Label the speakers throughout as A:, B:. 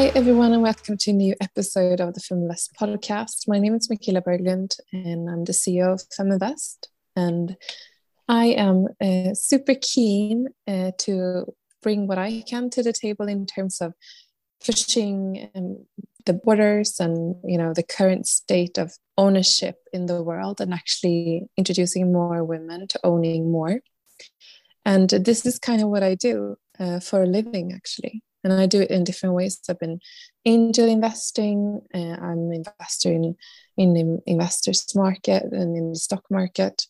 A: Hi, everyone, and welcome to a new episode of the Feminvest podcast. My name is Mikaela Berglund, and I'm the CEO of Feminvest. And I am uh, super keen uh, to bring what I can to the table in terms of pushing um, the borders and you know the current state of ownership in the world, and actually introducing more women to owning more. And this is kind of what I do uh, for a living, actually and I do it in different ways. I've been angel investing. Uh, I'm an investor in in the investors market and in the stock market.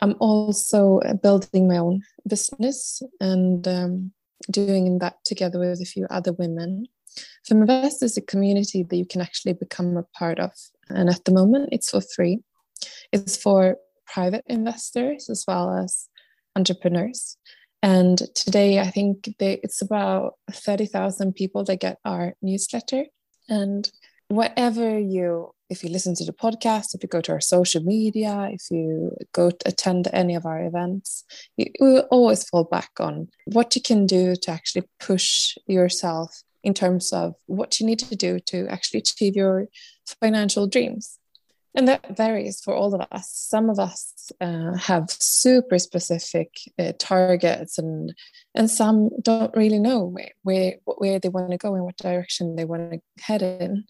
A: I'm also building my own business and um, doing that together with a few other women. Feminvest is a community that you can actually become a part of, and at the moment, it's for free. It's for private investors as well as entrepreneurs. And today, I think they, it's about 30,000 people that get our newsletter. And whatever you, if you listen to the podcast, if you go to our social media, if you go attend any of our events, you, will always fall back on what you can do to actually push yourself in terms of what you need to do to actually achieve your financial dreams and that varies for all of us. Some of us uh, have super specific uh, targets and and some don't really know where where, where they want to go and what direction they want to head in.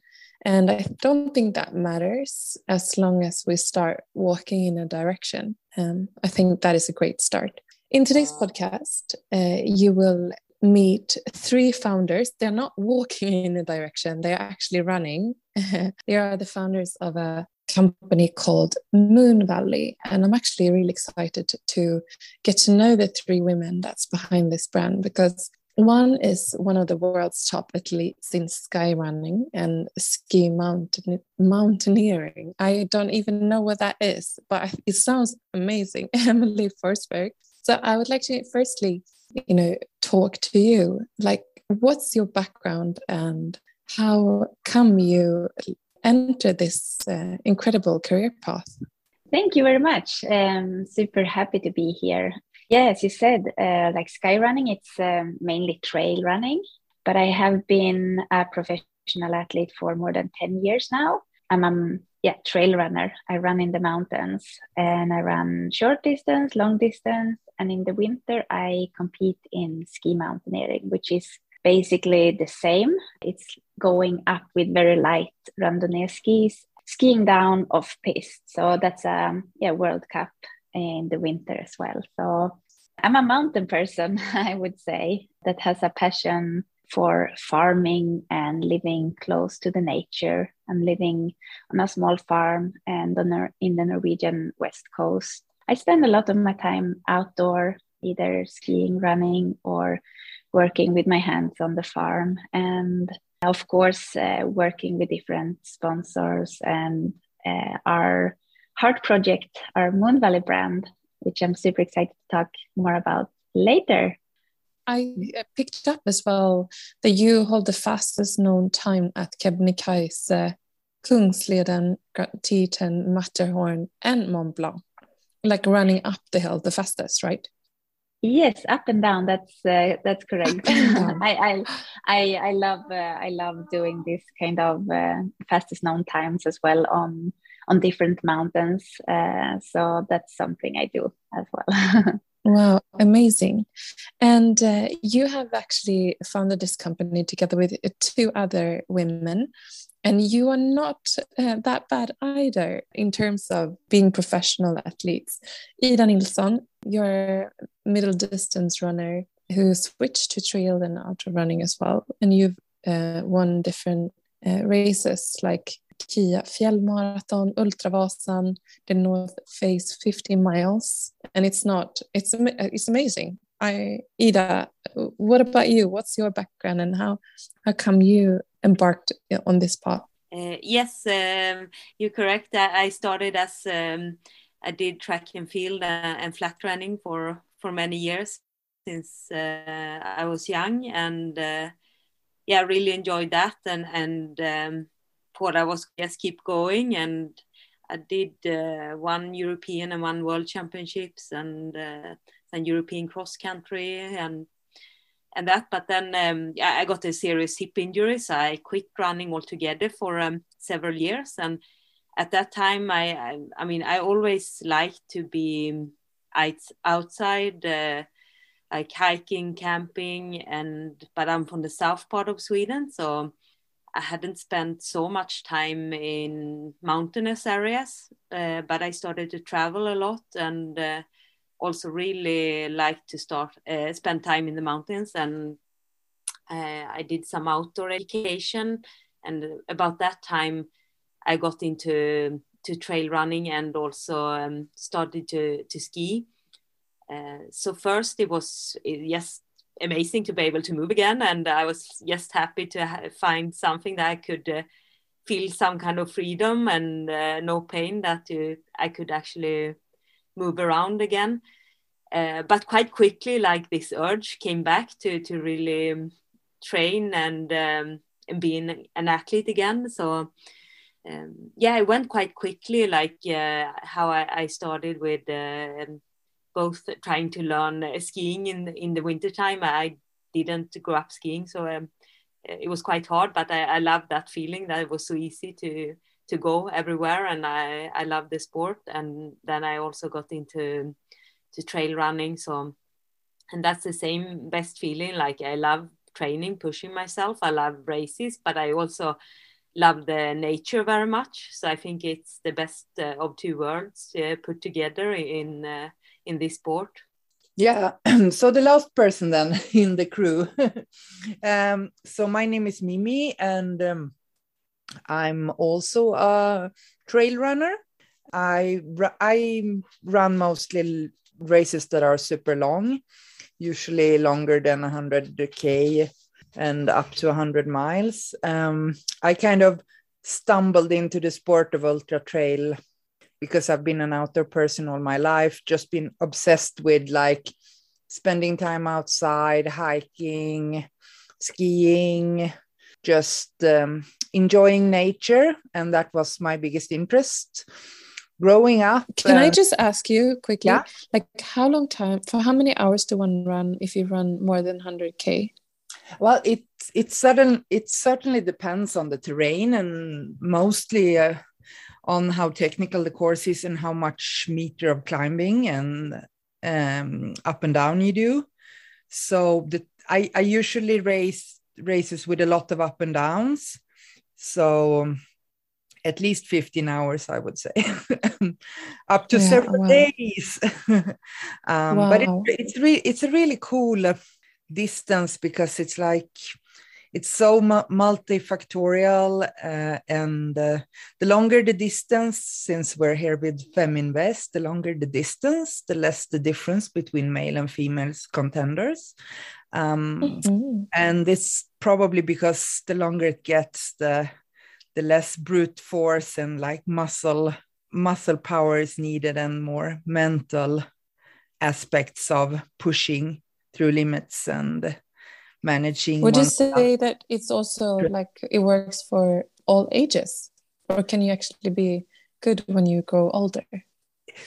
A: And i don't think that matters as long as we start walking in a direction. Um, i think that is a great start. In today's podcast uh, you will meet three founders. They're not walking in a direction. They're actually running. They are the founders of a company called Moon Valley. And I'm actually really excited to get to know the three women that's behind this brand because one is one of the world's top athletes in skyrunning and ski mountain, mountaineering. I don't even know what that is, but it sounds amazing. Emelie Forsberg. So I would like to firstly, you know, talk to you. Like, what's your background and how come you enter this uh, incredible career path.
B: Thank you very much. Um, super happy to be here. Yeah, as you said, uh, like sky running, it's um, mainly trail running, but I have been a professional athlete for more than 10 years now. I'm a yeah, trail runner. I run in the mountains and I run short distance, long distance, and in the winter I compete in ski mountaineering, which is basically the same. It's going up with very light randonnée skis, skiing down off piste. So that's a um, yeah World Cup in the winter as well. So I'm a mountain person, I would say, that has a passion for farming and living close to the nature. I'm living on a small farm and on in the Norwegian west coast. I spend a lot of my time outdoor, either skiing, running, or working with my hands on the farm and of course uh, working with different sponsors and uh, our heart project our Moon Valley brand which i'm super excited to talk more about later.
A: I picked up as well that you hold the fastest known time at kebnekaise kungsleden titan matterhorn and mont blanc. Like running up the hill the fastest right
B: Yes, up and down. That's uh, that's correct. I, I I I love uh, I love doing this kind of uh, fastest known times as well on on different mountains. Uh, so that's something I do as well.
A: wow, amazing! And uh, you have actually founded this company together with two other women. And you are not uh, that bad either in terms of being professional athletes. Ida Nilsson, you're a middle distance runner who switched to trail and ultra running as well. And you've uh, won different uh, races like Kia Fjällmarathon, Ultravasan, the North Face 50 miles. And it's not, it's, it's amazing. I, Ida, what about you? What's your background and how, how come you embarked on this path?
C: Uh, yes, um, you're correct. I started as um, I did track and field uh, and flat running for for many years since uh, I was young, and uh, yeah, really enjoyed that. And and um, thought I was just keep going, and I did uh, one European and one World Championships, and uh, and European cross country, and and that. But then um, I got a serious hip injury, so I quit running altogether for um, several years. And at that time, I, I, I mean, I always liked to be outside, uh, like hiking, camping, and but I'm from the south part of Sweden, so I hadn't spent so much time in mountainous areas. Uh, but I started to travel a lot and. Uh, also really like to start uh, spend time in the mountains. And uh, I did some outdoor education. And about that time I got into to trail running and also um, started to to ski. Uh, so first it was just amazing to be able to move again. And I was just happy to find something that I could uh, feel some kind of freedom and uh, no pain that I could actually move around again. Uh, but quite quickly, like this urge came back to to really um, train and um, and be an, athlete again. So um, yeah, I went quite quickly, like uh, how I, I, started with uh, both trying to learn uh, skiing in in the wintertime. I didn't grow up skiing, so um, it was quite hard. But I, I loved that feeling that it was so easy to to go everywhere and I, I love the sport. And then I also got into to trail running so and that's the same best feeling. Like I love training pushing myself. I love races but I also love the nature very much. So I think it's the best uh, of two worlds uh, put together in uh, in this sport.
D: Yeah so the last person then in the crew. Um, so my name is mimmi and um, I'm also a trail runner. I I run mostly races that are super long, usually longer than 100k and up to 100 miles. Um, I kind of stumbled into the sport of ultra trail because I've been an outdoor person all my life, just been obsessed with like spending time outside, hiking, skiing, just um, enjoying nature. And that was my biggest interest growing up.
A: Can uh, I just ask you quickly? Yeah? Like, how long time, for how many hours do one run if you run more than 100K?
D: Well, it it certain it certainly depends on the terrain and mostly uh, on how technical the course is and how much meter of climbing and um, up and down you do. So the, I I usually race races with a lot of up and downs. So um, at least 15 hours, I would say, up to yeah, several wow. days. um, wow. But it, it's re- it's a really cool uh, distance because it's like it's so mu- multifactorial uh, and uh, the longer the distance since we're here with feminvest the longer the distance the less the difference between male and female contenders um, mm-hmm. and it's probably because the longer it gets the the less brute force and like muscle muscle power is needed and more mental aspects of pushing through limits and managing
A: would you say that it's also like it works for all ages? Or can you actually be good when you grow older?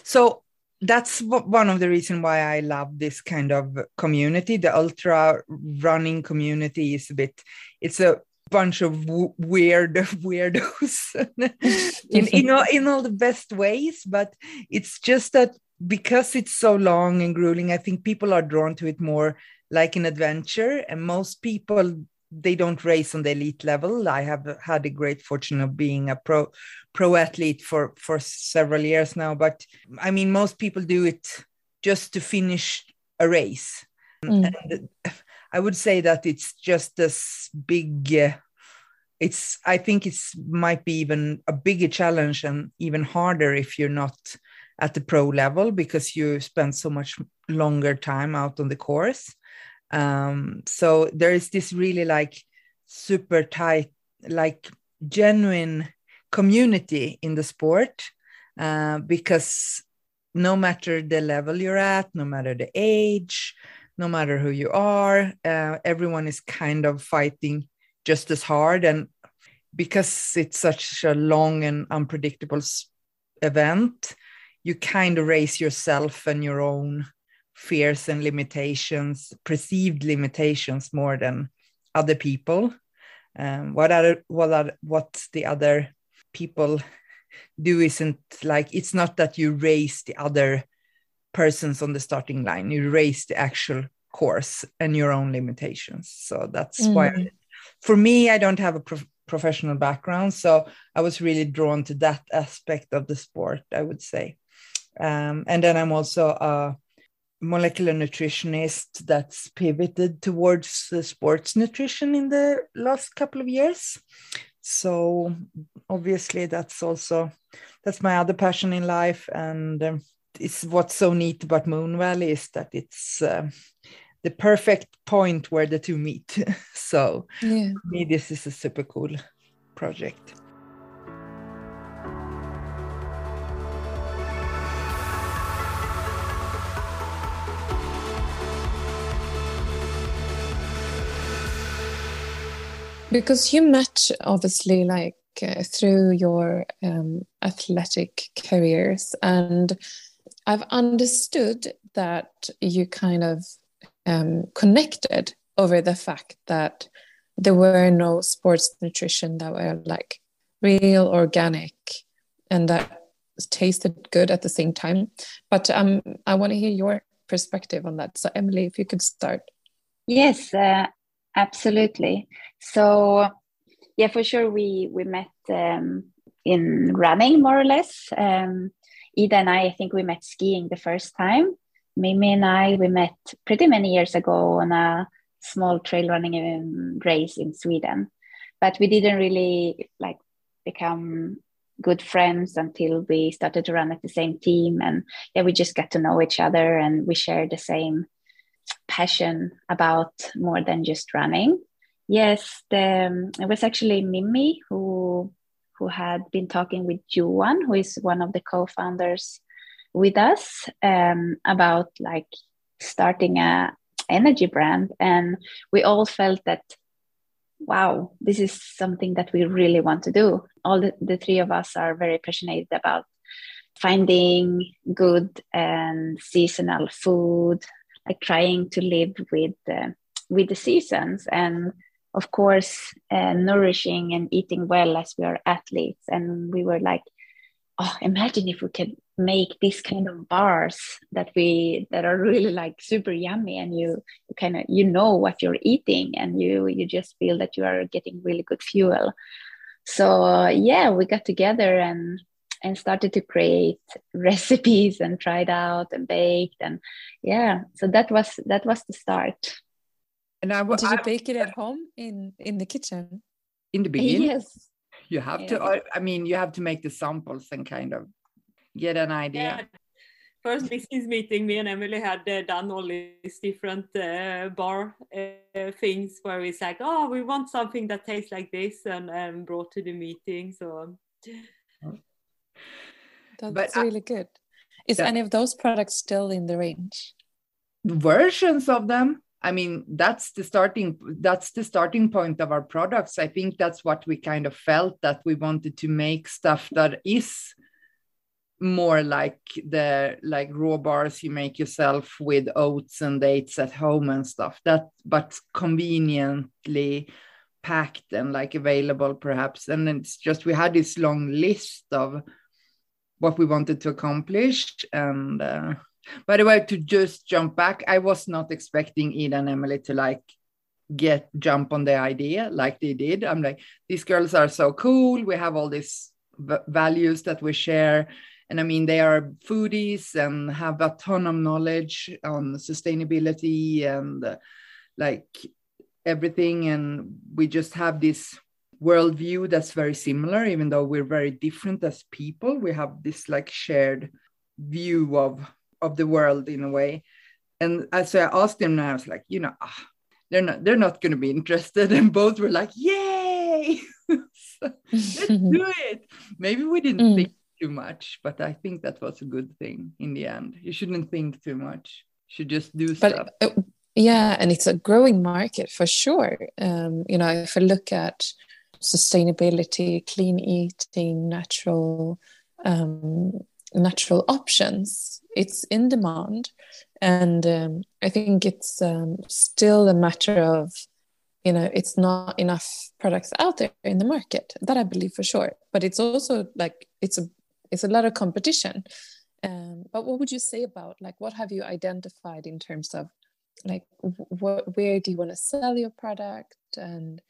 D: So that's one of the reasons why I love this kind of community. The ultra running community is a bit, it's a bunch of weird weirdos in, in, all, in all the best ways, but it's just that because it's so long and grueling, I think people are drawn to it more like an adventure. And most people they don't race on the elite level. I have had the great fortune of being a pro pro athlete for for several years now, but I mean most people do it just to finish a race. Mm. And I would say that it's just this big. Uh, it's I think it's might be even a bigger challenge and even harder if you're not at the pro level because you spend so much longer time out on the course um, so there is this really like super tight like genuine community in the sport uh, because no matter the level you're at no matter the age no matter who you are uh, everyone is kind of fighting just as hard. And because it's such a long and unpredictable event you kind of race yourself and your own fears and limitations, perceived limitations more than other people. Um, what are what are what the other people do isn't like it's not that you raise the other persons on the starting line you raise the actual course and your own limitations so that's mm. why for me i don't have a prof- professional background so i was really drawn to that aspect of the sport i would say um, and then i'm also a molecular nutritionist that's pivoted towards the sports nutrition in the last couple of years. So obviously that's also that's my other passion in life. And um, it's what's so neat about moon valley is that it's uh, the perfect point where the two meet. So yeah. me this is a super cool project
A: because you met obviously like uh, through your um, athletic careers and i've understood that you kind of um, connected over the fact that there were no sports nutrition that were like real organic and that tasted good at the same time. But um, i want to hear your perspective on that. So emelie if you could start.
B: Yes uh, absolutely so yeah, for sure we we met um, in running more or less. Um, Ida and I, I think we met skiing the first time. Mimmi and I, we met pretty many years ago on a small trail running um, race in Sweden, but we didn't really like become good friends until we started to run at the same team and yeah we just got to know each other and we shared the same passion about more than just running Yes, the, it was actually Mimmi who who had been talking with Johan, who is one of the co-founders with us, um, about like starting a energy brand, and we all felt that wow, this is something that we really want to do. All the, the three of us are very passionate about finding good and seasonal food, like trying to live with uh, with the seasons and of course uh, nourishing and eating well as we are athletes. And we were like oh imagine if we could make this kind of bars that we that are really like super yummy and you, you kind of you know what you're eating and you you just feel that you are getting really good fuel. So yeah we got together and and started to create recipes and tried out and baked and yeah so that was that was the start
A: and I, did you I, bake it at home in in the kitchen?
D: In the beginning,
B: yes.
D: You have yeah. to. I mean, you have to make the samples and kind of get an idea. Yeah.
C: First business meeting, me and Emelie had uh, done all these different uh, bar uh, things where we said, "Oh, we want something that tastes like this," and um, brought to the meeting. So
A: that's but really good. Is any of those products still in the range?
D: Versions of them I mean, that's the starting that's the starting point of our products. I think that's what we kind of felt that we wanted to make stuff that is more like the like raw bars you make yourself with oats and dates at home and stuff that but conveniently packed and like available perhaps and it's just we had this long list of what we wanted to accomplish and uh, by the way, to just jump back, I was not expecting Ida and Emelie to like get jump on the idea like they did. I'm like, these girls are so cool. We have all these values that we share. And I mean, they are foodies and have a ton of knowledge on sustainability and uh, like everything. And we just have this worldview that's very similar, even though we're very different as people. We have this like shared view of of the world in a way. And so I asked them, and I was like, you know, ah, they're not they're not going to be interested. And both were like, yay, so, let's do it. Maybe we didn't mm. think too much, but I think that was a good thing in the end. You shouldn't think too much. You should just do but, stuff. Uh,
A: yeah, and it's a growing market for sure. Um, you know, if I look at sustainability, clean eating, natural um, natural options. It's in demand, and um, I think it's um, still a matter of you know it's not enough products out there in the market that i believe for sure. But it's also like it's a it's a lot of competition. Um, but what would you say about like what have you identified in terms of like what where do you want to sell your product? And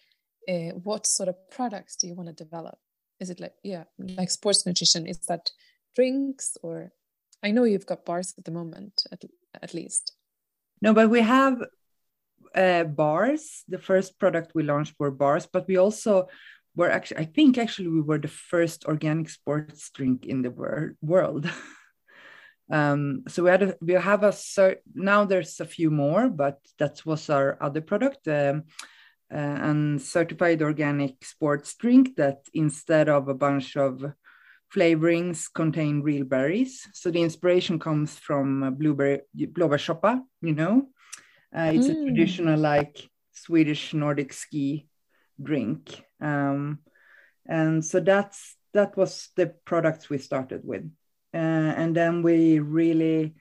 A: uh, what sort of products do you want to develop? Is it like yeah like sports nutrition is that drinks or i know you've got bars at the moment at, at least.
D: No but we have uh, bars. The first product we launched were bars but we also were actually i think actually we were the first organic sports drink in the wor- world. Um, so we had a, we have a now there's a few more but that was our other product um, uh, and certified organic sports drink that instead of a bunch of flavorings contain real berries so the inspiration comes from blueberry blåbärssoppa you know uh, it's mm. a traditional like swedish nordic ski drink um, and so that's that was the products we started with uh, and then we really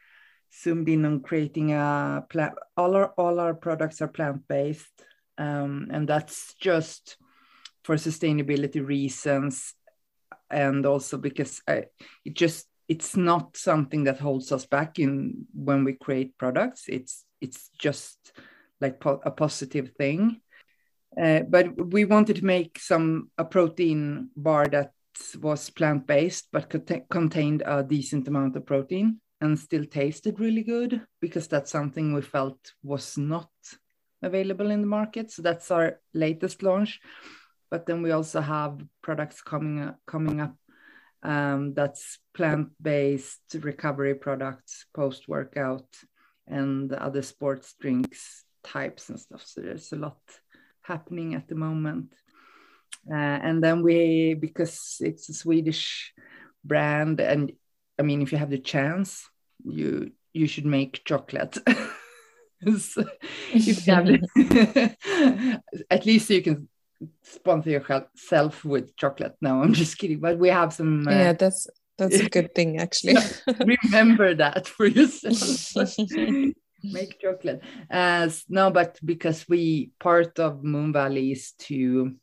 D: zoomed in on creating a plant. All our all our products are plant based, um, and that's just for sustainability reasons, and also because I, it just it's not something that holds us back in when we create products. It's it's just like po- a positive thing. Uh, but we wanted to make some a protein bar that was plant based but cont- contained a decent amount of protein and still tasted really good because that's something we felt was not available in the market. So that's our latest launch. But then we also have products coming up, coming up um, that's plant based recovery products, post workout, and other sports drinks types and stuff. So there's a lot happening at the moment. Uh, and then we, because it's a Swedish brand, and I mean, if you have the chance, you you should make chocolate. at least you can sponsor yourself with chocolate. No, I'm just kidding. But we have some.
A: Uh, yeah, that's that's a good thing, actually.
D: remember that for yourself. make chocolate. Uh, no, but because we part of Moon Valley is to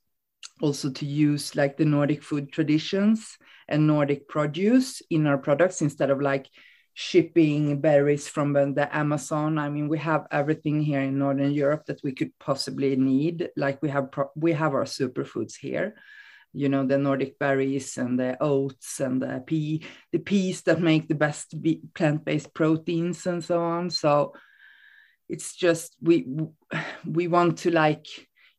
D: also to use like the Nordic food traditions and Nordic produce in our products instead of like shipping berries from the Amazon. I mean, we have everything here in Northern Europe that we could possibly need. Like we have we have our superfoods here, you know, the Nordic berries and the oats and the pea, the peas that make the best plant-based proteins and so on. So it's just we we want to like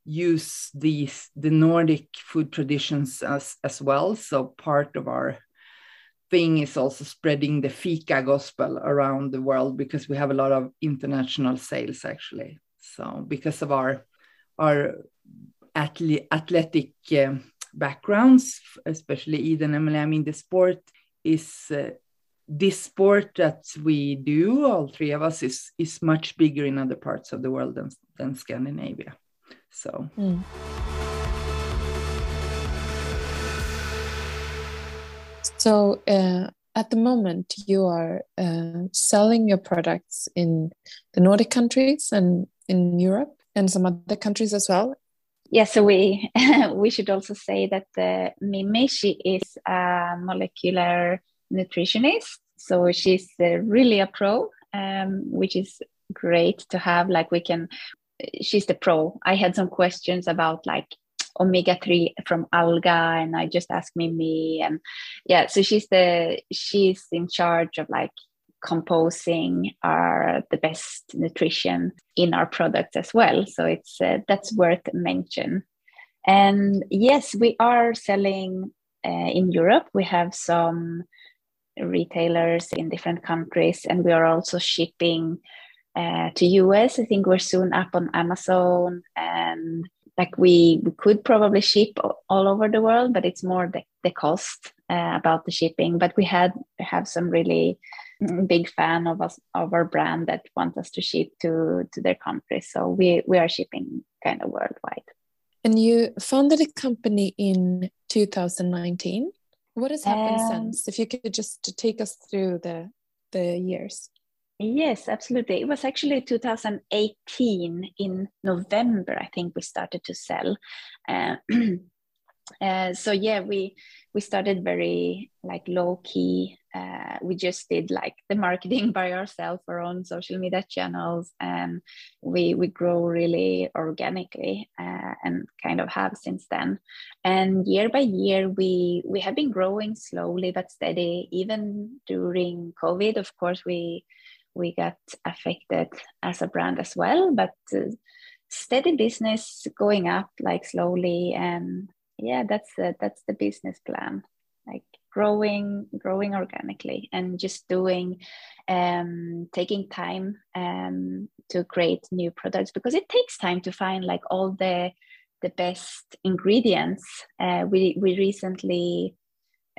D: use these the Nordic food traditions as as well. So part of our thing is also spreading the fika gospel around the world because we have a lot of international sales actually. So because of our our athletic uh, backgrounds, especially Eden Emelie, I mean the sport is. Uh, this sport that we do, all three of us, is is much bigger in other parts of the world than, than Scandinavia. So. Mm.
A: So uh, at the moment, you are uh, selling your products in the Nordic countries and in Europe and some other countries as well.
B: Yeah, so we we should also say that uh, Mimmi she is a molecular nutritionist, so she's uh, really a pro, um, which is great to have. Like we can she's the pro. I had some questions about like omega 3 from alga and I just asked Mimmi and yeah so she's the she's in charge of like composing our the best nutrition in our products as well. So it's uh, that's worth mention. And yes we are selling uh, in Europe. We have some retailers in different countries and we are also shipping uh, to US. I think we're soon up on Amazon and like we, we could probably ship all over the world, but it's more the, the cost uh, about the shipping. But we had have some really big fan of us of our brand that want us to ship to to their country. So we we are shipping kind of worldwide.
A: And you founded a company in 2019. What has happened um, since? If you could just take us through the the years.
B: Yes, absolutely. It was actually 2018 in November, I think we started to sell. Uh, uh, so yeah, we we started very like low key. Uh, we just did like the marketing by ourselves, our own social media channels, and we we grow really organically uh, and kind of have since then. And year by year, we we have been growing slowly but steady. Even during COVID, of course, we we got affected as a brand as well, but uh, steady business going up like slowly and yeah that's the, that's the business plan. Like growing growing organically and just doing um taking time um to create new products because it takes time to find like all the the best ingredients. Uh, we we recently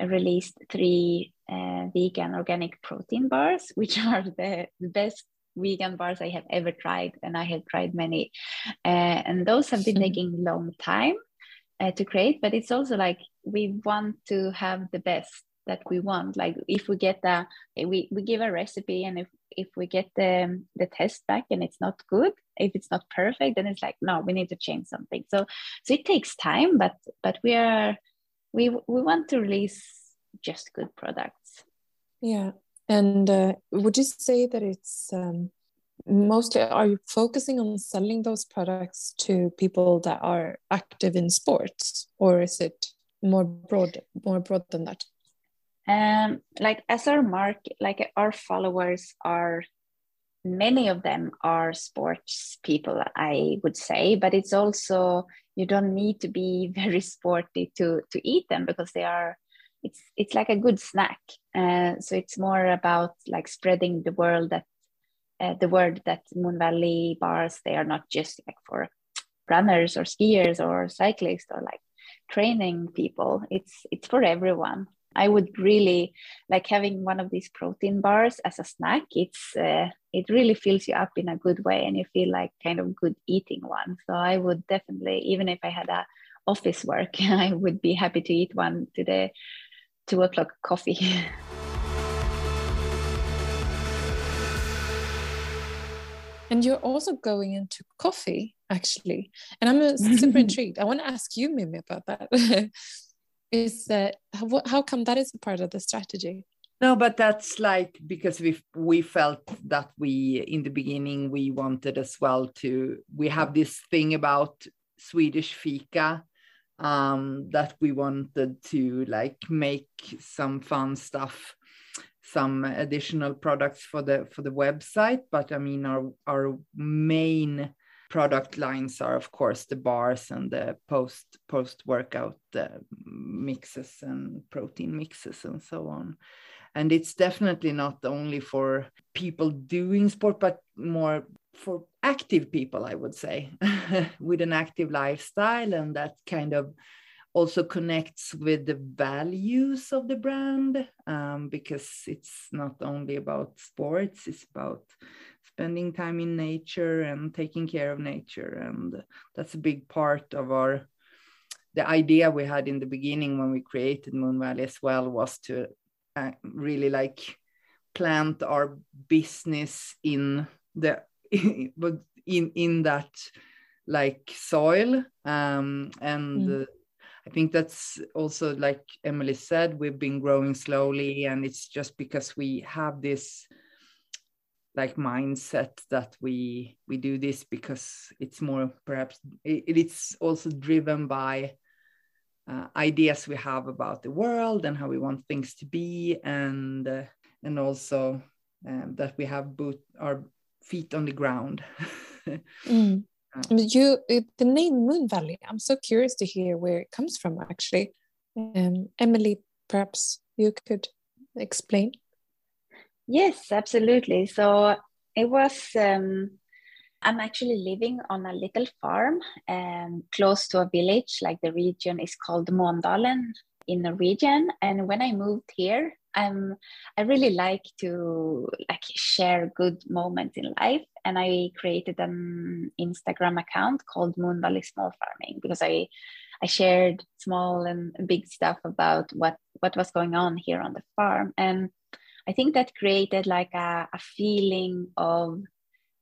B: released three uh, vegan organic protein bars which are the, the best vegan bars i have ever tried and i have tried many. Uh, and those have been taking long time uh, to create but it's also like we want to have the best that we want. Like if we get the we, we give a recipe and if if we get the the test back and it's not good if it's not perfect then it's like no we need to change something. So so it takes time but but we are we we want to release just good products
A: yeah. And uh, would you say that it's um, mostly are you focusing on selling those products to people that are active in sports or is it more broad more broad than that?
B: Um like as our market like our followers are many of them are sports people i would say but it's also you don't need to be very sporty to to eat them because they are it's it's like a good snack uh, so it's more about like spreading the world that uh, the word that Moon Valley bars they are not just like for runners or skiers or cyclists or like training people. It's it's for everyone. I would really like having one of these protein bars as a snack. It's uh, it really fills you up in a good way, and you feel like kind of good eating one. So I would definitely, even if I had a office work, I would be happy to eat one to the two o'clock coffee.
A: And you're also going into coffee, actually. And I'm super intrigued. I want to ask you, Mimmi, about that. Is that how, how come that is a part of the strategy?
D: No, but that's like because we we felt that we in the beginning we wanted as well to we have this thing about Swedish fika um, that we wanted to like make some fun stuff some additional products for the for the website. But i mean our our main product lines are of course the bars and the post post workout uh, mixes and protein mixes and so on. And it's definitely not only for people doing sport but more for active people i would say with an active lifestyle and that kind of also connects with the values of the brand um, because it's not only about sports it's about spending time in nature and taking care of nature. And that's a big part of our the idea we had in the beginning when we created moon valley as well was to uh, really like plant our business in the in in that like soil um, and mm. uh, I think that's also like Emelie said, we've been growing slowly, and it's just because we have this like mindset that we we do this because it's more perhaps it, it's also driven by uh, ideas we have about the world and how we want things to be and uh, and also um, that we have both our feet on the ground
A: mm. You the name Moon Valley. I'm so curious to hear where it comes from. Actually, um, Emelie, perhaps you could explain.
B: Yes, absolutely. So it was. Um, I'm actually living on a little farm um, close to a village. Like the region is called Måndalen in Norwegian. And when I moved here, I'm I really like to like share good moments in life, and I created an Instagram account called Moon Valley Small Farming because I I shared small and big stuff about what what was going on here on the farm and i think that created like a, a feeling of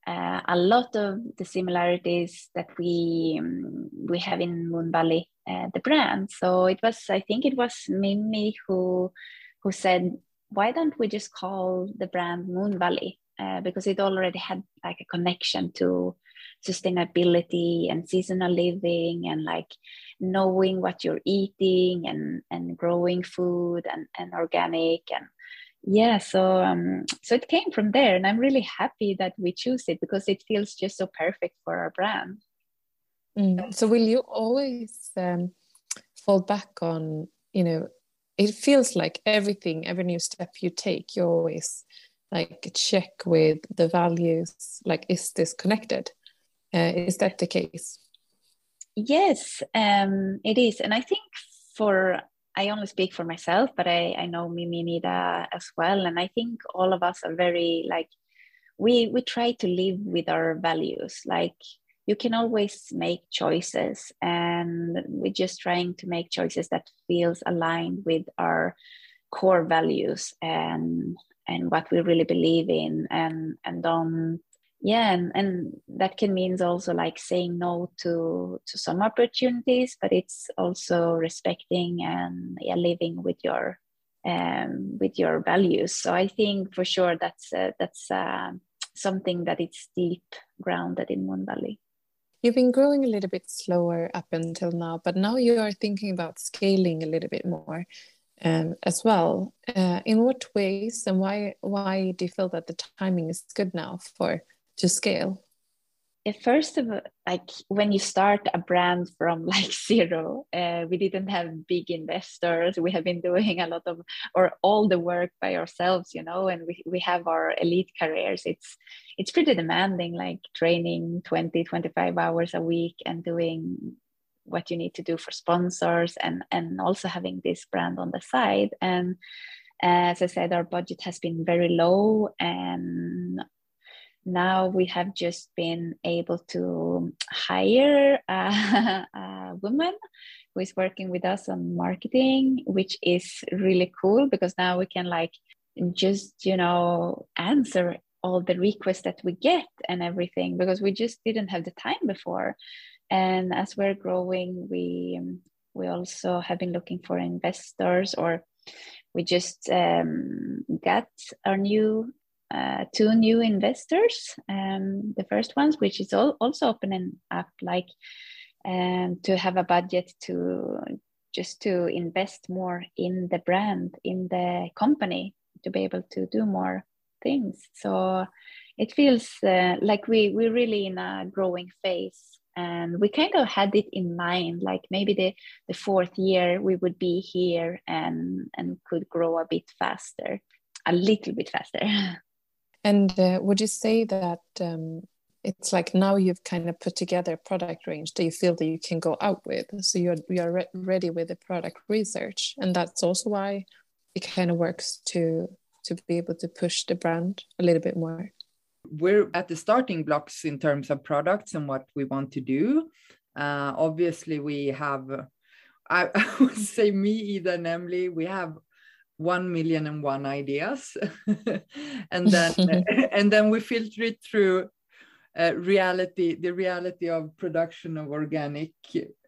B: uh, a lot of the similarities that we um, we have in moon valley uh, the brand. So it was i think it was mimmi who who said why don't we just call the brand moon valley? Uh, because it already had like a connection to sustainability and seasonal living and like knowing what you're eating and and growing food and, and organic and yeah so um so it came from there and i'm really happy that we choose it because it feels just so perfect for our brand.
A: Mm. so will you always um, fall back on you know it feels like everything every new step you take you always like check with the values like is this connected? Uh, is that the case?
B: Yes um, it is and i think for i only speak for myself but i i know mimmi nida as well. And i think all of us are very like we we try to live with our values. Like you can always make choices and we're just trying to make choices that feels aligned with our core values and and what we really believe in. And and don't yeah and, and that can means also like saying no to to some opportunities but it's also respecting and yeah living with your um with your values so i think for sure that's uh, that's uh, something that it's deep grounded in moon valley
A: You've been growing a little bit slower up until now, but now you are thinking about scaling a little bit more um, as well. Uh, in what ways and why why do you feel that the timing is good now for to scale?
B: first of all, like when you start a brand from like zero, uh, we didn't have big investors. We have been doing a lot of or all the work by ourselves, you know, and we, we have our elite careers. It's it's pretty demanding, like training 20, 25 hours a week and doing what you need to do for sponsors and and also having this brand on the side. And as I said, our budget has been very low and now we have just been able to hire a, a, woman who is working with us on marketing which is really cool because now we can like just you know answer all the requests that we get and everything because we just didn't have the time before. And as we're growing we we also have been looking for investors or we just um, got our new uh, two new investors. Um, the first ones, which is all, also opening up, like um, to have a budget to just to invest more in the brand, in the company, to be able to do more things. So it feels uh, like we we're really in a growing phase and we kind of had it in mind like maybe the, the fourth year we would be here and and could grow a bit faster a little bit faster
A: And uh, would you say that um, it's like now you've kind of put together a product range that you feel that you can go out with? So you're you're re ready with the product research, and that's also why it kind of works to to be able to push the brand a little bit more.
D: We're at the starting blocks in terms of products and what we want to do. Uh, obviously, we have. I, I would say me, Ida, and Emelie, we have one million and one ideas. And then and then we filter it through uh, reality the reality of production of organic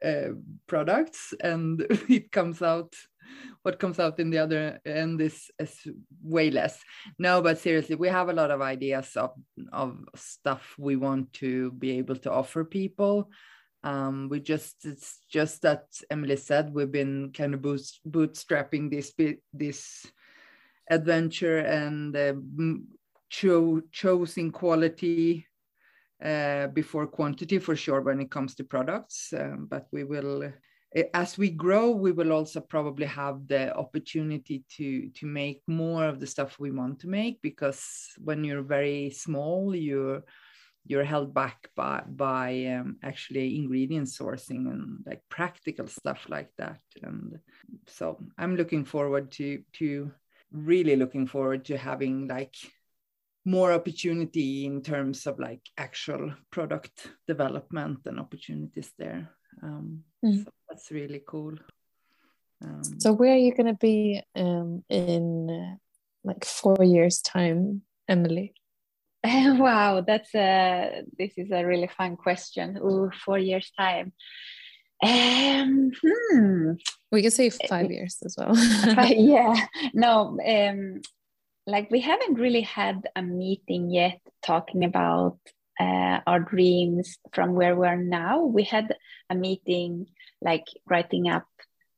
D: uh, products. And it comes out what comes out in the other end is, is way less. No but seriously we have a lot of ideas of, of stuff we want to be able to offer people um, we just it's just that Emelie said we've been kind of boost, bootstrapping this this adventure and uh, cho- choosing quality uh, before quantity for sure when it comes to products. Um, but we will, as we grow, we will also probably have the opportunity to to make more of the stuff we want to make because when you're very small, you're you're held back by by um, actually ingredient sourcing and like practical stuff like that and so i'm looking forward to to really looking forward to having like more opportunity in terms of like actual product development and opportunities there um, mm. so that's really cool
A: Um, so where are you going to be um, in uh, like four years time, Emelie?
B: wow, that's a this is a really fun question. Ooh, four years time. Um, hmm.
A: We can say five years as well.
B: yeah, no, um, like we haven't really had a meeting yet talking about uh, our dreams from where we are now. We had a meeting like writing up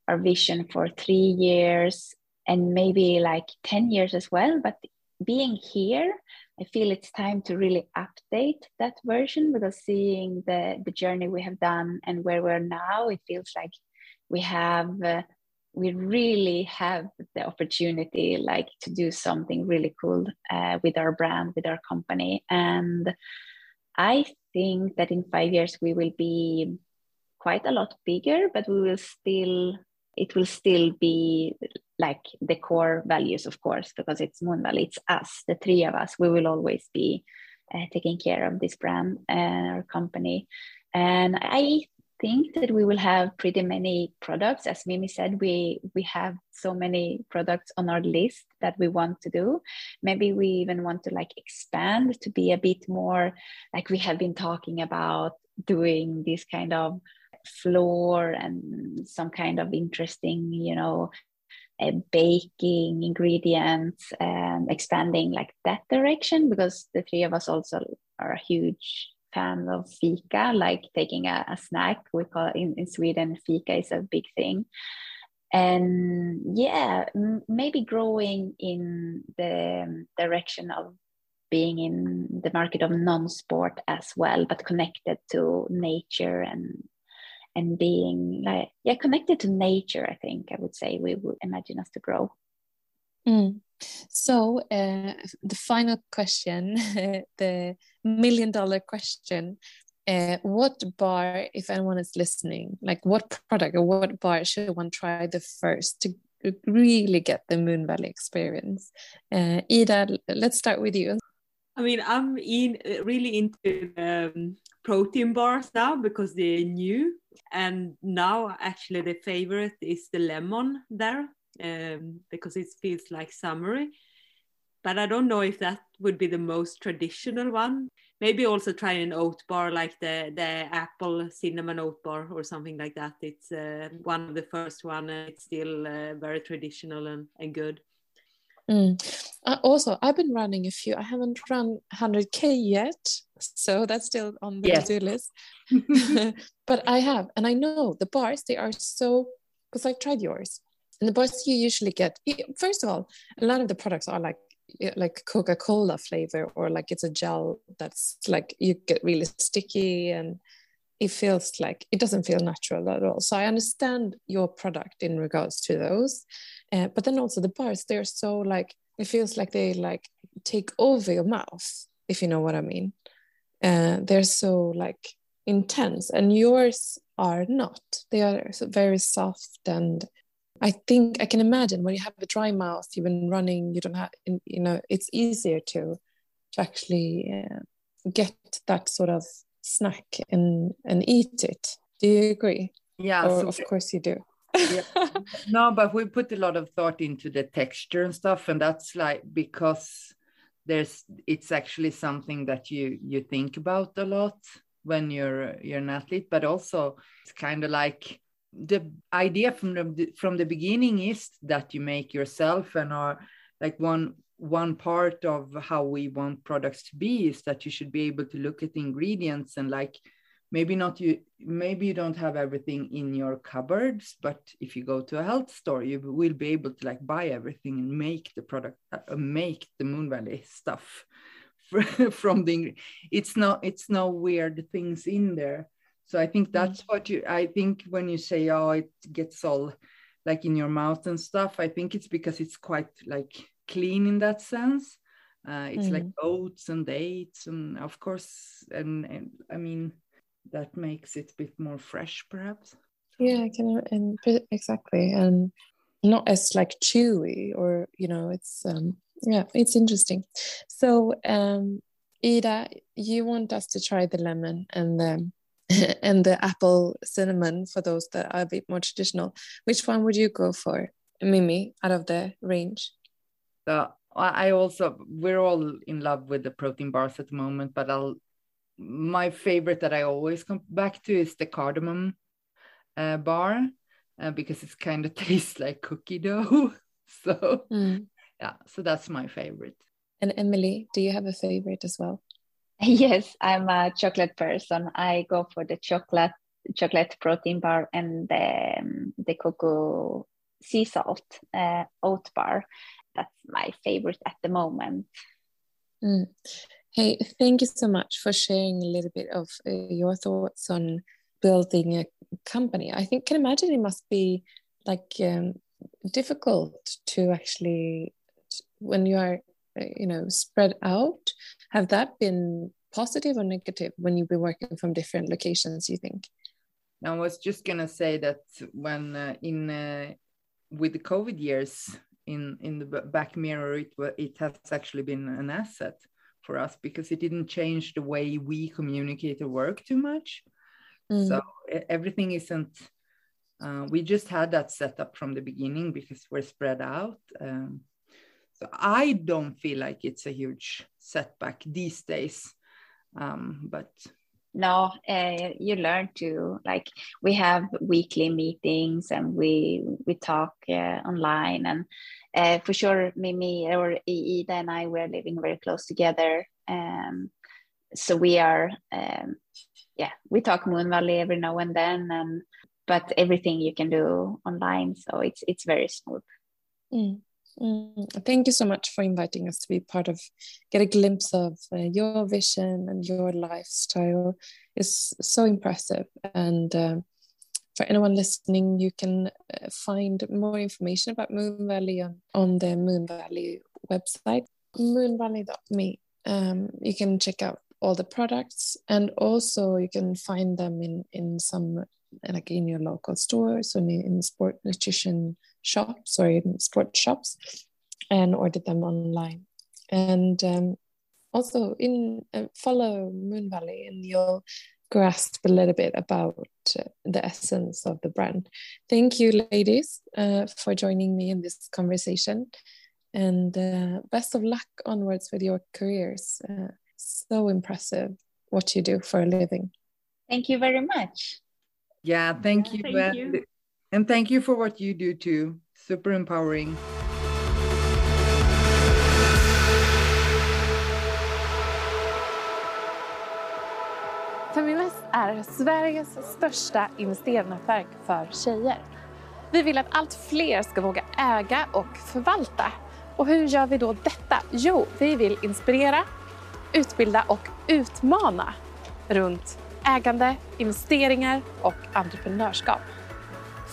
B: our vision for three years and maybe like 10 years as well. But being here, I feel it's time to really update that version because seeing the, the journey we have done and where we're now, it feels like we have. Uh, we really have the opportunity like to do something really cool uh, with our brand with our company and I think that in five years we will be quite a lot bigger, but we will still it will still be like the core values, of course, because it's Moonvalley, it's us, the three of us. We will always be uh, taking care of this brand and our company. And I think that we will have pretty many products. As Mimmi said, we we have so many products on our list that we want to do. Maybe we even want to like expand to be a bit more like we have been talking about doing this kind of floor and some kind of interesting, you know, uh, baking ingredients and expanding like that direction because the three of us also are a huge fan of fika, like taking a, a snack. We call in, in Sweden, fika is a big thing. And yeah, m- maybe growing in the direction of being in the market of non-sport as well, but connected to nature and and being like yeah connected to nature. I think I would say we would imagine us to grow.
A: Mm. So, uh, the final question, the million dollar question. Uh, what bar, if anyone is listening, like what product or what bar should one try the first to really get the moon valley experience? Uh, Ida, let's start with you.
C: I mean, I'm in really into um, protein bars now because they're new, and now actually the favorite is the lemon there um, because it feels like summery. But I don't know if that would be the most traditional one. Maybe also try an oat bar like the the apple cinnamon oat bar or something like that. It's uh, one of the first one. It's still uh, very traditional and, and good.
A: Mm. Uh, also, I've been running a few. I haven't run 100k yet, so that's still on the yes. to-do list. but I have, and I know the bars. They are so because I tried yours, and the bars you usually get, first of all, a lot of the products are like like Coca-Cola flavor or like it's a gel that's like you get really sticky and it feels like it doesn't feel natural at all. So I understand your product in regards to those, uh, but then also the bars they're so like it feels like they like take over your mouth if you know what I mean. Uh, they're so like intense, and yours are not. They are very soft and I think I can imagine when you have a dry mouth, you've been running, you don't have, you know, it's easier to to actually uh, get that sort of snack and and eat it. Do you agree?
D: Yeah,
A: or, so of course you do.
D: Yeah. No, but we put a lot of thought into the texture and stuff, and that's like because there's it's actually something that you you think about a lot when you're you're an athlete, but also it's kind of like the idea from the from the beginning is that you make yourself and are like one one part of how we want products to be is that you should be able to look at ingredients and like maybe not you maybe you don't have everything in your cupboards but if you go to a health store you will be able to like buy everything and make the product uh, make the moon valley stuff from the it's not it's no weird things in there so I think that's what you, I think when you say, oh, it gets all like in your mouth and stuff, I think it's because it's quite like clean in that sense. Uh, it's mm. like oats and dates, and of course, and, and I mean, that makes it a bit more fresh, perhaps.
A: Yeah, I can, and exactly, and not as like chewy, or you know, it's um, yeah, it's interesting. So, um, Ida, you want us to try the lemon and the and the apple cinnamon for those that are a bit more traditional. Which one would you go for, Mimmi, out of the range?
D: So I also we're all in love with the protein bars at the moment, but I'll my favorite that I always come back to is the cardamom uh, bar uh, because it kind of tastes like cookie dough. so mm. yeah, so that's my favorite.
A: And Emelie, do you have a favorite as well?
B: Yes, I'm a chocolate person. I go for the chocolate chocolate protein bar and the um, the cocoa sea salt uh, oat bar. That's my favorite at the moment.
A: Mm. Hey, thank you so much for sharing a little bit of uh, your thoughts on building a company. I think can imagine it must be like um, difficult to actually when you are uh, you know spread out have that been positive or negative when you've been working from different locations you think
D: i was just gonna say that when uh, in uh, with the covid years in in the back mirror it it has actually been an asset for us because it didn't change the way we communicate or work too much mm. so everything isn't uh, we just had that set up from the beginning because we're spread out um, so I don't feel like it's a huge setback these days. Um, but
B: no, uh, you learn to like we have weekly meetings and we we talk uh, online and uh, for sure Mimmi or Ida and I we're living very close together. Um, so we are um, yeah we talk Moon Valley every now and then and but everything you can do online so it's it's very smooth.
A: Mm. Mm, thank you so much for inviting us to be part of, get a glimpse of uh, your vision and your lifestyle. It's so impressive. And uh, for anyone listening, you can uh, find more information about Moon Valley on, on the Moon Valley website, moonvalley.me. Um, you can check out all the products and also you can find them in, in some like in your local stores or in sport nutrition shops or in sport shops and order them online. And um, also in uh, follow Moon Valley and you'll grasp a little bit about uh, the essence of the brand. Thank you, ladies, uh, for joining me in this conversation. And uh, best of luck onwards with your careers. Uh, so impressive what you do for a living.
B: Thank you very much.
D: Yeah, thank you. Thank and, you. And thank you for what you do too. Super empowering.
A: Feminvest är Sveriges största investeringsnätverk för tjejer. Vi vill att allt fler ska våga äga och förvalta. Och hur gör vi då detta? Jo, vi vill inspirera, utbilda och utmana runt ägande, investeringar och entreprenörskap.